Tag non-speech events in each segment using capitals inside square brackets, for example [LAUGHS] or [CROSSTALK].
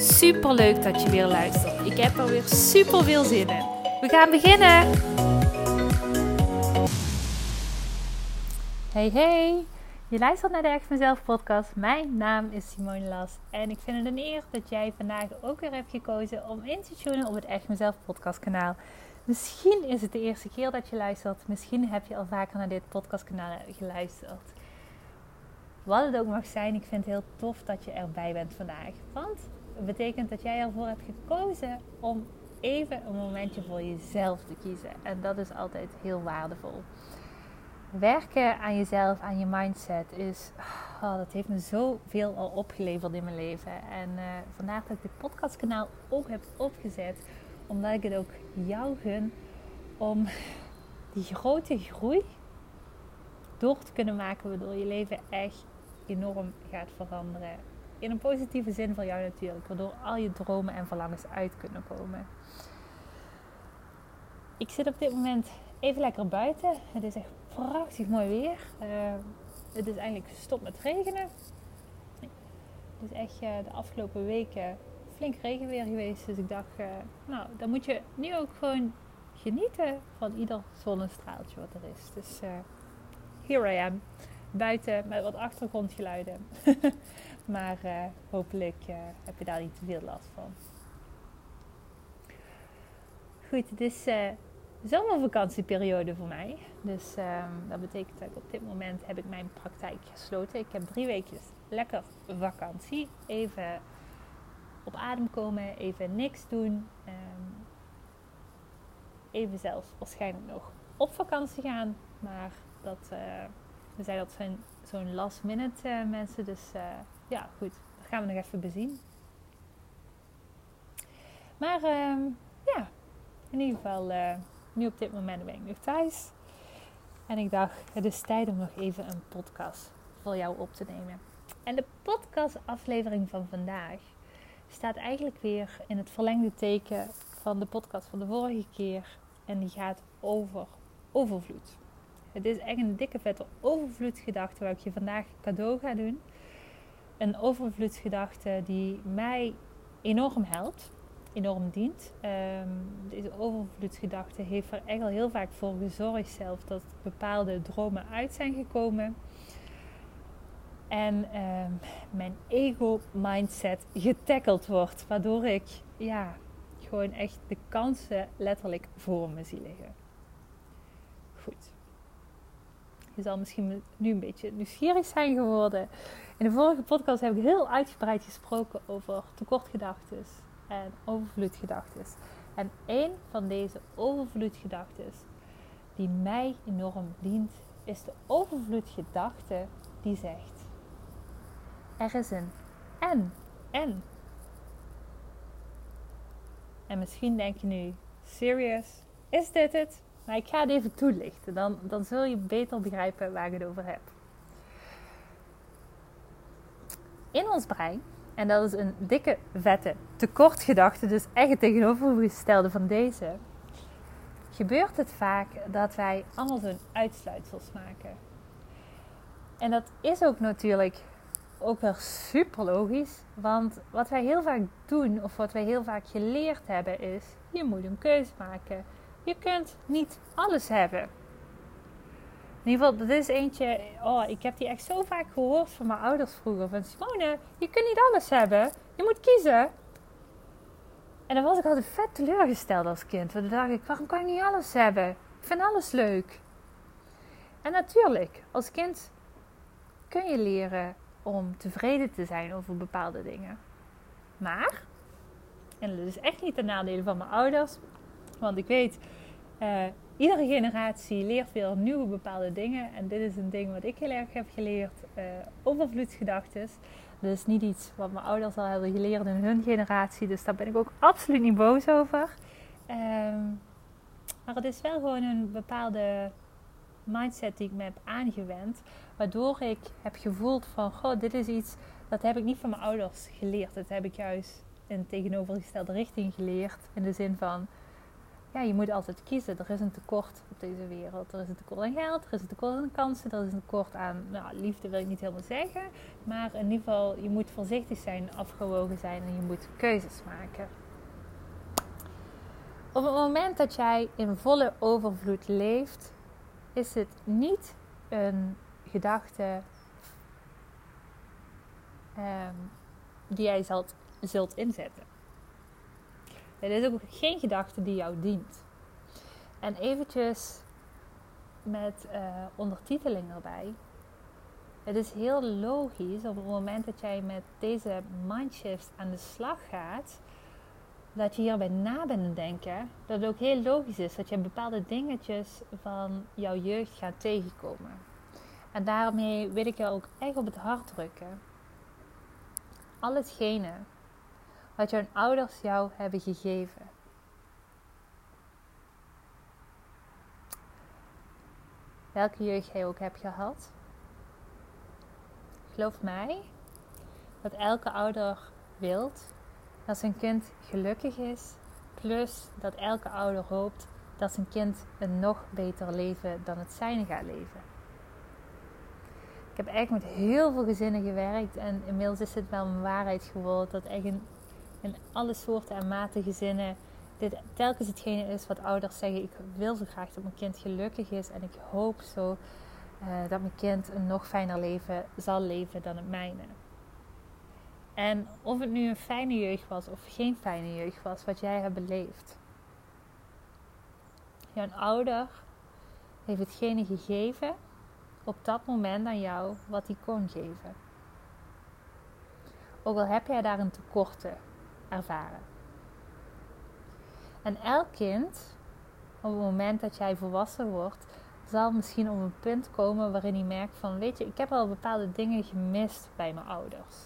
Super leuk dat je weer luistert. Ik heb er weer super veel zin in. We gaan beginnen. Hey hey, je luistert naar de Echt Mezelf podcast. Mijn naam is Simone Las en ik vind het een eer dat jij vandaag ook weer hebt gekozen om in te tunen op het Echt Mezelf podcast kanaal. Misschien is het de eerste keer dat je luistert. Misschien heb je al vaker naar dit podcastkanaal geluisterd. Wat het ook mag zijn, ik vind het heel tof dat je erbij bent vandaag. Want betekent dat jij ervoor hebt gekozen om even een momentje voor jezelf te kiezen. En dat is altijd heel waardevol. Werken aan jezelf, aan je mindset, is, oh, dat heeft me zoveel al opgeleverd in mijn leven. En uh, vandaar dat ik dit podcastkanaal ook heb opgezet omdat ik het ook jou gun om die grote groei door te kunnen maken, waardoor je leven echt enorm gaat veranderen. In een positieve zin voor jou natuurlijk, waardoor al je dromen en verlangens uit kunnen komen. Ik zit op dit moment even lekker buiten. Het is echt prachtig mooi weer. Uh, het is eigenlijk gestopt met regenen. Het is echt uh, de afgelopen weken flink regenweer geweest. Dus ik dacht, uh, nou, dan moet je nu ook gewoon genieten van ieder zonnestraaltje wat er is. Dus here I am. Buiten met wat achtergrondgeluiden. [LAUGHS] maar uh, hopelijk heb je daar niet te veel last van. Goed, het is zomervakantieperiode voor mij. Dus um, dat betekent dat op dit moment heb ik mijn praktijk gesloten. Ik heb drie weekjes lekker vakantie. Even op adem komen, even niks doen. Um, even zelfs waarschijnlijk nog op vakantie gaan. Maar dat, uh, we zijn dat zijn zo'n last minute uh, mensen. Dus uh, ja, goed. Dat gaan we nog even bezien. Maar um, ja, in ieder geval, nu op dit moment ben ik nog thuis. En ik dacht, het is tijd om nog even een podcast voor jou op te nemen. En de podcastaflevering van vandaag staat eigenlijk weer in het verlengde teken van de podcast van de vorige keer. En die gaat over overvloed. Het is echt een dikke vette overvloedgedachte waar ik je vandaag cadeau ga doen. Een overvloedgedachte die mij enorm helpt, enorm dient. Um, deze overvloedgedachte heeft er echt al heel vaak voor gezorgd zelf dat bepaalde dromen uit zijn gekomen en ehm, mijn ego-mindset getackeld wordt. Waardoor ik ja, gewoon echt de kansen letterlijk voor me zie liggen. Goed. Je zal misschien nu een beetje nieuwsgierig zijn geworden. In de vorige podcast heb ik heel uitgebreid gesproken over tekortgedachten en overvloedgedachten. En één van deze overvloedgedachten die mij enorm dient, is de overvloedgedachte die zegt: er is een en, en. En misschien denk je nu, serious, is dit het? Maar ik ga het even toelichten, dan, dan zul je beter begrijpen waar ik het over heb. In ons brein, en dat is een dikke, vette tekortgedachte, dus echt het tegenovergestelde van deze, gebeurt het vaak dat wij allemaal zo'n uitsluitsels maken. En dat is ook natuurlijk ook wel super logisch. Want wat wij heel vaak doen, of wat wij heel vaak geleerd hebben, is: je moet een keuze maken. Je kunt niet alles hebben. In ieder geval, dat is eentje. Oh, ik heb die echt zo vaak gehoord van mijn ouders vroeger: van Simone, je kunt niet alles hebben. Je moet kiezen. En dan was ik altijd vet teleurgesteld als kind. Want dan dacht ik: waarom kan ik niet alles hebben? Ik vind alles leuk. En natuurlijk, als kind kun je leren om tevreden te zijn over bepaalde dingen. Maar, en dat is echt niet ten nadele van mijn ouders, want ik weet, uh, iedere generatie leert weer nieuwe bepaalde dingen. En dit is een ding wat ik heel erg heb geleerd, uh, overvloedsgedachten. Dat is niet iets wat mijn ouders al hebben geleerd in hun generatie. Dus daar ben ik ook absoluut niet boos over. Ehm, maar het is wel gewoon een bepaalde mindset die ik me heb aangewend. Waardoor ik heb gevoeld van, goh, dit is iets, dat heb ik niet van mijn ouders geleerd. Dat heb ik juist in tegenovergestelde richting geleerd. In de zin van, ja, je moet altijd kiezen. Er is een tekort op deze wereld. Er is een tekort aan geld, er is een tekort aan kansen, er is een tekort aan nou, liefde, wil ik niet helemaal zeggen. Maar in ieder geval, je moet voorzichtig zijn, afgewogen zijn en je moet keuzes maken. Op het moment dat jij in volle overvloed leeft, is het niet een gedachte um, die jij zult, zult inzetten. Het is ook geen gedachte die jou dient. En eventjes met uh, ondertiteling erbij. Het is heel logisch op het moment dat jij met deze mindshift aan de slag gaat, dat je hierbij na bent denken, dat het ook heel logisch is dat je bepaalde dingetjes van jouw jeugd gaat tegenkomen. En daarmee wil ik je ook echt op het hart drukken. Al hetgene wat jouw ouders jou hebben gegeven. Welke jeugd jij ook hebt gehad. Geloof mij dat elke ouder wilt dat zijn kind gelukkig is. Plus dat elke ouder hoopt dat zijn kind een nog beter leven dan het zijne gaat leven. Ik heb echt met heel veel gezinnen gewerkt en inmiddels is het wel een waarheid geworden dat echt in in alle soorten en maten gezinnen dit telkens hetgene is wat ouders zeggen. Ik wil zo graag dat mijn kind gelukkig is en ik hoop zo uh, dat mijn kind een nog fijner leven zal leven dan het mijne. En of het nu een fijne jeugd was of geen fijne jeugd was, wat jij hebt beleefd. Jouw ouder heeft hetgene gegeven op dat moment aan jou wat hij kon geven. Ook al heb jij daar een tekorten ervaren. En elk kind, op het moment dat jij volwassen wordt, zal misschien op een punt komen waarin hij merkt van, weet je, ik heb al bepaalde dingen gemist bij mijn ouders.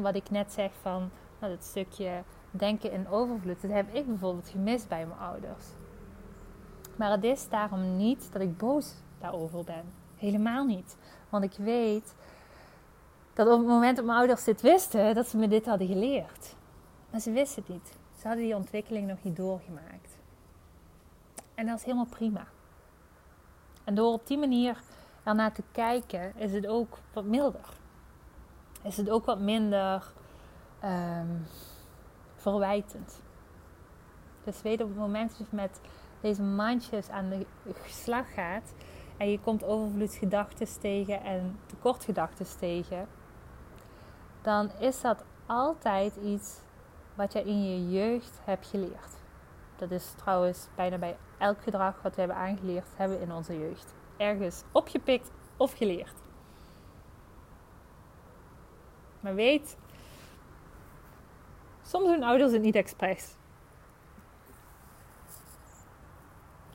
Wat ik net zeg van nou, dat stukje denken in overvloed, dat heb ik bijvoorbeeld gemist bij mijn ouders. Maar het is daarom niet dat ik boos daarover ben. Helemaal niet. Want ik weet dat op het moment dat mijn ouders dit wisten, dat ze me dit hadden geleerd. Maar ze wisten het niet. Ze hadden die ontwikkeling nog niet doorgemaakt. En dat is helemaal prima. En door op die manier ernaar te kijken, is het ook wat milder. Is het ook wat minder um, verwijtend. Dus weet op het moment dat je met deze mindjes aan de slag gaat en je komt overvloedsgedachten tegen en tekortgedachten tegen, dan is dat altijd iets wat je in je jeugd hebt geleerd. Dat is trouwens bijna bij elk gedrag wat we hebben aangeleerd, hebben we in onze jeugd. Ergens opgepikt of geleerd. Maar weet, soms doen ouders het niet expres.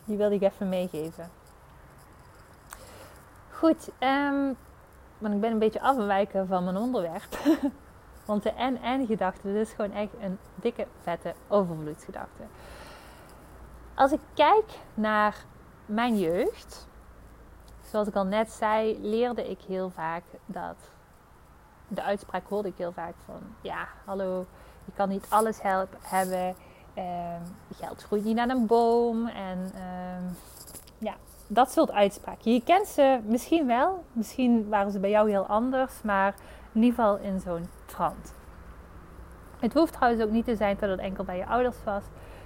Die wilde ik even meegeven. Goed, um, want ik ben een beetje afwijken van mijn onderwerp. [LAUGHS] Want de en-en-gedachte, is gewoon echt een dikke, vette overvloedsgedachte. Als ik kijk naar mijn jeugd, zoals ik al net zei, leerde ik heel vaak dat. De uitspraak hoorde ik heel vaak van: ja, hallo, je kan niet alles help, hebben. Ehm, geld groeit niet aan een boom. En ehm, ja, dat soort uitspraken. Je kent ze misschien wel. Misschien waren ze bij jou heel anders. Maar in ieder geval in zo'n trant. Het hoeft trouwens ook niet te zijn dat het enkel bij je ouders was.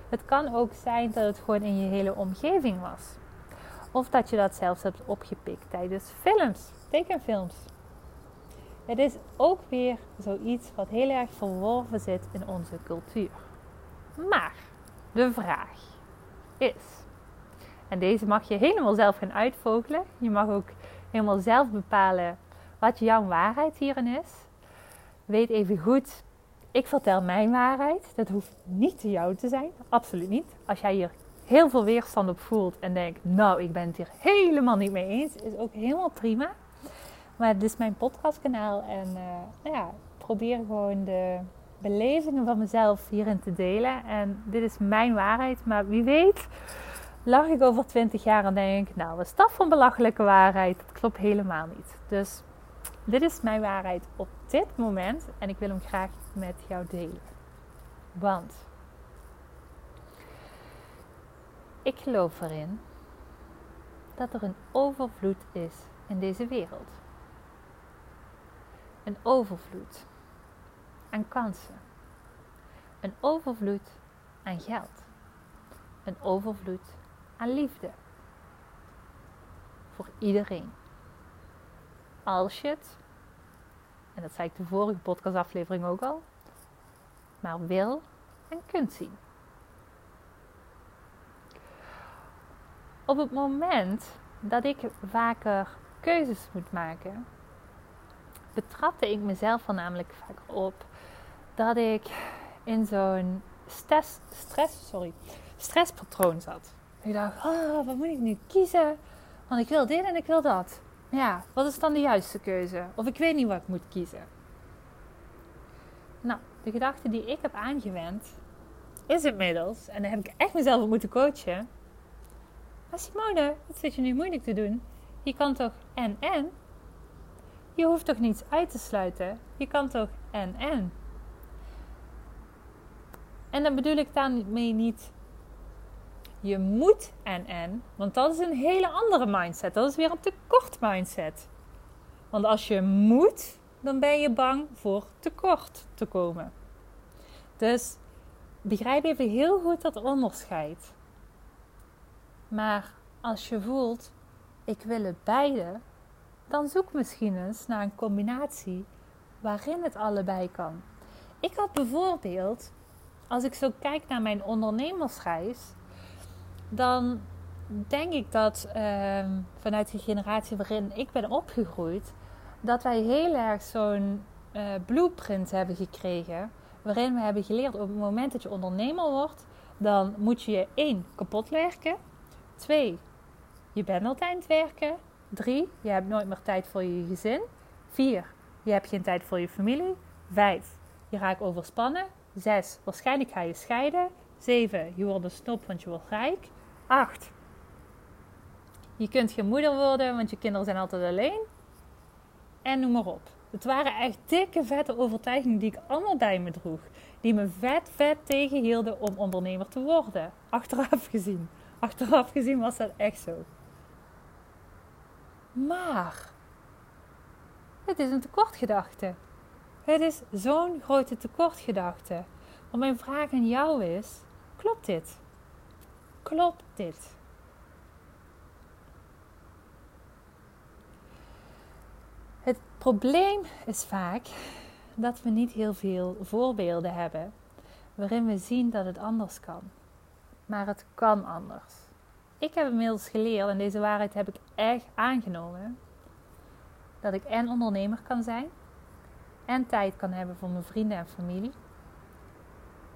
Het kan ook zijn dat het gewoon in je hele omgeving was. Of dat je dat zelfs hebt opgepikt tijdens films, tekenfilms. Het is ook weer zoiets wat heel erg verworven zit in onze cultuur. Maar de vraag is: en deze mag je helemaal zelf gaan uitvogelen. Je mag ook helemaal zelf bepalen wat jouw waarheid hierin is. Weet even goed, ik vertel mijn waarheid. Dat hoeft niet jou te zijn. Absoluut niet. Als jij hier heel veel weerstand op voelt en denkt, nou, ik ben het hier helemaal niet mee eens, is ook helemaal prima. Maar dit is mijn podcastkanaal en uh, ja, probeer gewoon de belevingen van mezelf hierin te delen. En dit is mijn waarheid, maar wie weet lag ik over 20 jaar en denk ik, nou, is dat voor belachelijke waarheid? Dat klopt helemaal niet. Dus dit is mijn waarheid op dit moment en ik wil hem graag met jou delen. Want ik geloof erin dat er een overvloed is in deze wereld. Een overvloed aan kansen. Een overvloed aan geld. Een overvloed aan liefde. Voor iedereen. Als je het, en dat zei ik de vorige podcastaflevering ook al, maar wil en kunt zien. Op het moment dat ik vaker keuzes moet maken, betrapte ik mezelf er namelijk vaak op dat ik in zo'n stress, stress, sorry, stresspatroon zat. Ik dacht, oh, wat moet ik nu kiezen? Want ik wil dit en ik wil dat. Ja, wat is dan de juiste keuze? Of ik weet niet wat ik moet kiezen. Nou, de gedachte die ik heb aangewend is inmiddels, en daar heb ik echt mezelf op moeten coachen. Maar Simone, wat zit je nu moeilijk te doen? Je kan toch en en? Je hoeft toch niets uit te sluiten? Je kan toch en en? En dan bedoel ik daarmee niet je moet en en, want dat is een hele andere mindset. Dat is weer een tekort mindset. Want als je moet, dan ben je bang voor tekort te komen. Dus begrijp even heel goed dat onderscheid. Maar als je voelt, ik wil het beide, dan zoek misschien eens naar een combinatie waarin het allebei kan. Ik had bijvoorbeeld, als ik zo kijk naar mijn ondernemersreis, dan denk ik dat uh, vanuit de generatie waarin ik ben opgegroeid, dat wij heel erg zo'n uh, blueprint hebben gekregen. Waarin we hebben geleerd op het moment dat je ondernemer wordt, dan moet je je één kapot werken. Twee, je bent altijd aan het werken. Drie, je hebt nooit meer tijd voor je gezin. Vier, je hebt geen tijd voor je familie. Vijf, je raakt overspannen. Zes, waarschijnlijk ga je scheiden. Zeven, je wordt een snop want je wordt rijk. 8. Je kunt geen moeder worden, want je kinderen zijn altijd alleen. En noem maar op. Het waren echt dikke, vette overtuigingen die ik allemaal bij me droeg. Die me vet, vet tegenhielden om ondernemer te worden. Achteraf gezien. Achteraf gezien was dat echt zo. Maar het is een tekortgedachte. Het is zo'n grote tekortgedachte. Want mijn vraag aan jou is: klopt dit? Klopt dit? Het probleem is vaak dat we niet heel veel voorbeelden hebben waarin we zien dat het anders kan. Maar het kan anders. Ik heb inmiddels geleerd, en deze waarheid heb ik echt aangenomen, dat ik en ondernemer kan zijn, en tijd kan hebben voor mijn vrienden en familie,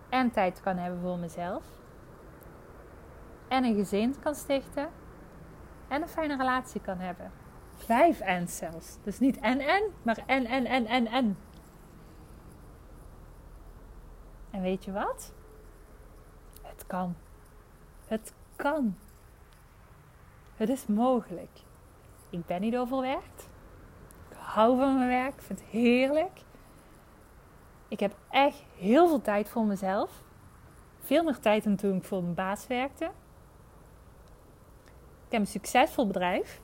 en tijd kan hebben voor mezelf, en een gezin kan stichten en een fijne relatie kan hebben. Vijf en zelfs. Dus niet en en, maar en en en en en. En weet je wat? Het kan. Het kan. Het is mogelijk. Ik ben niet overwerkt. Ik hou van mijn werk. Ik vind het heerlijk. Ik heb echt heel veel tijd voor mezelf. Veel meer tijd dan toen ik voor mijn baas werkte. Ik heb een succesvol bedrijf.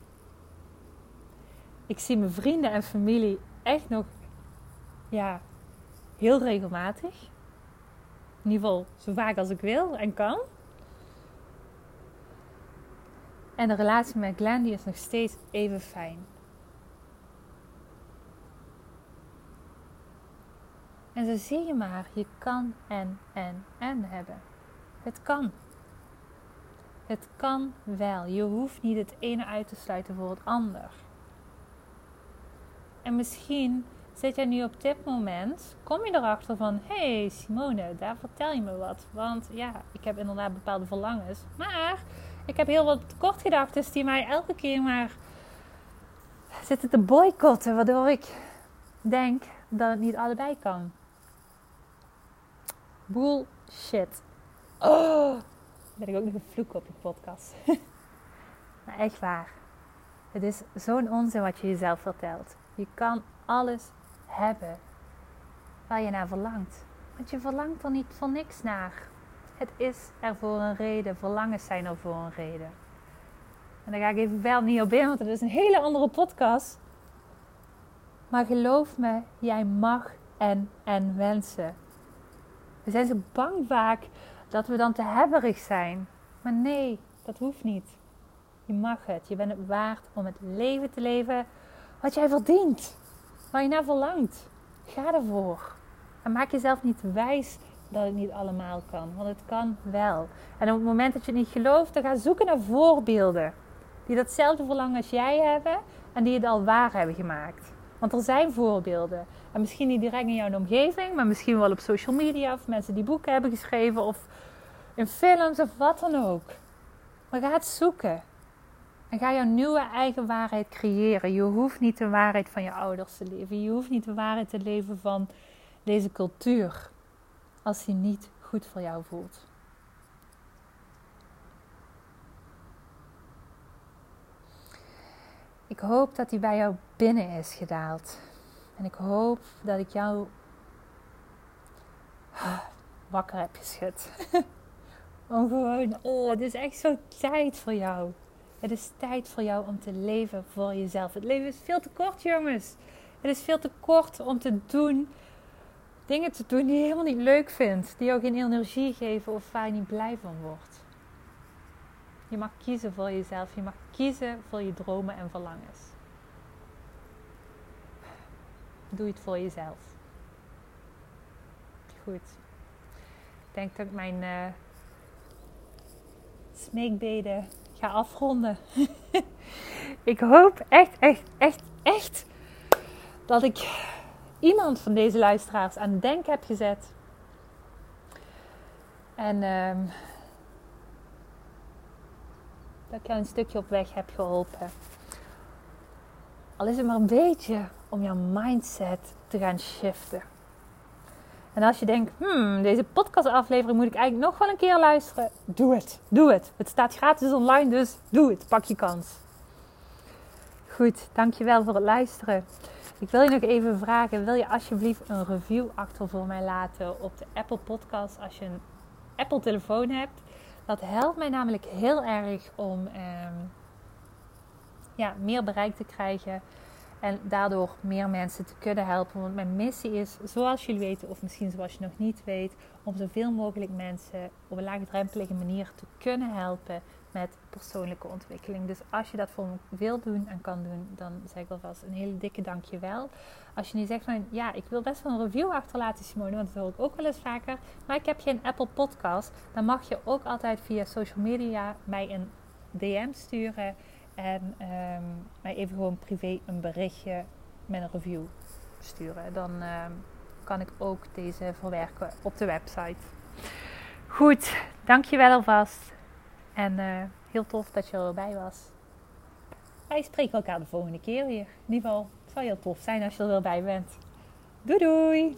Ik zie mijn vrienden en familie echt nog ja, heel regelmatig. In ieder geval zo vaak als ik wil en kan. En de relatie met Glenn die is nog steeds even fijn. En zo zie je maar, je kan en, en, en hebben. Het kan. Het kan wel. Je hoeft niet het ene uit te sluiten voor het ander. En misschien zit jij nu op dit moment, kom je erachter van: hé hey Simone, daar vertel je me wat. Want ja, ik heb inderdaad bepaalde verlangens. Maar ik heb heel wat tekortgedachten die mij elke keer maar zitten te boycotten, waardoor ik denk dat het niet allebei kan. Bullshit. Oh, ben ik ook nog een vloek op je podcast. maar [LAUGHS] echt waar. Het is zo'n onzin wat je jezelf vertelt. Je kan alles hebben waar je naar verlangt. Want je verlangt er niet voor niks naar. Het is er voor een reden. Verlangens zijn er voor een reden. En daar ga ik even wel niet op in, want het is een hele andere podcast. Maar geloof me, jij mag en en wensen. We zijn zo bang vaak dat we dan te hebberig zijn. Maar nee, dat hoeft niet. Je mag het. Je bent het waard om het leven te leven wat jij verdient. Waar je naar verlangt. Ga ervoor. En maak jezelf niet wijs dat het niet allemaal kan. Want het kan wel. En op het moment dat je niet gelooft, dan ga zoeken naar voorbeelden. Die datzelfde verlangen als jij hebben. En die het al waar hebben gemaakt. Want er zijn voorbeelden. En misschien niet direct in jouw omgeving, maar misschien wel op social media. Of mensen die boeken hebben geschreven. Of in films of wat dan ook. Maar ga het zoeken. En ga jouw nieuwe eigen waarheid creëren. Je hoeft niet de waarheid van je ouders te leven. Je hoeft niet de waarheid te leven van deze cultuur. Als die niet goed voor jou voelt. Ik hoop dat die bij jou binnen is gedaald. En ik hoop dat ik jou wakker heb geschud. [LAUGHS] Om gewoon, oh, het is echt zo tijd voor jou. Het is tijd voor jou om te leven voor jezelf. Het leven is veel te kort, jongens. Het is veel te kort om te doen dingen te doen die je helemaal niet leuk vindt, die jou geen energie geven of waar je niet blij van wordt. Je mag kiezen voor jezelf, je mag kiezen voor je dromen en verlangens. Doe het voor jezelf. Goed. Ik denk dat ik mijn uh, smeekbeden ga afronden. [LAUGHS] ik hoop echt, echt, echt, echt dat ik iemand van deze luisteraars aan het denken heb gezet. En um, dat ik jou een stukje op weg heb geholpen. Al is het maar een beetje om jouw mindset te gaan shiften. En als je denkt, hmm, deze podcastaflevering moet ik eigenlijk nog wel een keer luisteren. Doe het, doe het. Het staat gratis online, dus doe het. Pak je kans. Goed, dankjewel voor het luisteren. Ik wil je nog even vragen, wil je alsjeblieft een review achter voor mij laten op de Apple Podcast als je een Apple telefoon hebt. Dat helpt mij namelijk heel erg om ehm, ja, meer bereik te krijgen. En daardoor meer mensen te kunnen helpen. Want mijn missie is, zoals jullie weten, of misschien zoals je nog niet weet, om zoveel mogelijk mensen op een laagdrempelige manier te kunnen helpen met persoonlijke ontwikkeling. Dus als je dat voor me wil doen en kan doen, dan zeg ik alvast een hele dikke dankjewel. Als je nu zegt van ja, ik wil best wel een review achterlaten, Simone, want dat hoor ik ook wel eens vaker. Maar ik heb geen Apple Podcast. Dan mag je ook altijd via social media mij een DM sturen. En um, mij even gewoon privé een berichtje met een review sturen. Dan um, kan ik ook deze verwerken op de website. Goed, dankjewel alvast. En uh, heel tof dat je erbij was. Wij spreken elkaar de volgende keer weer. In ieder geval, het zou heel tof zijn als je er weer bij bent. Doei doei!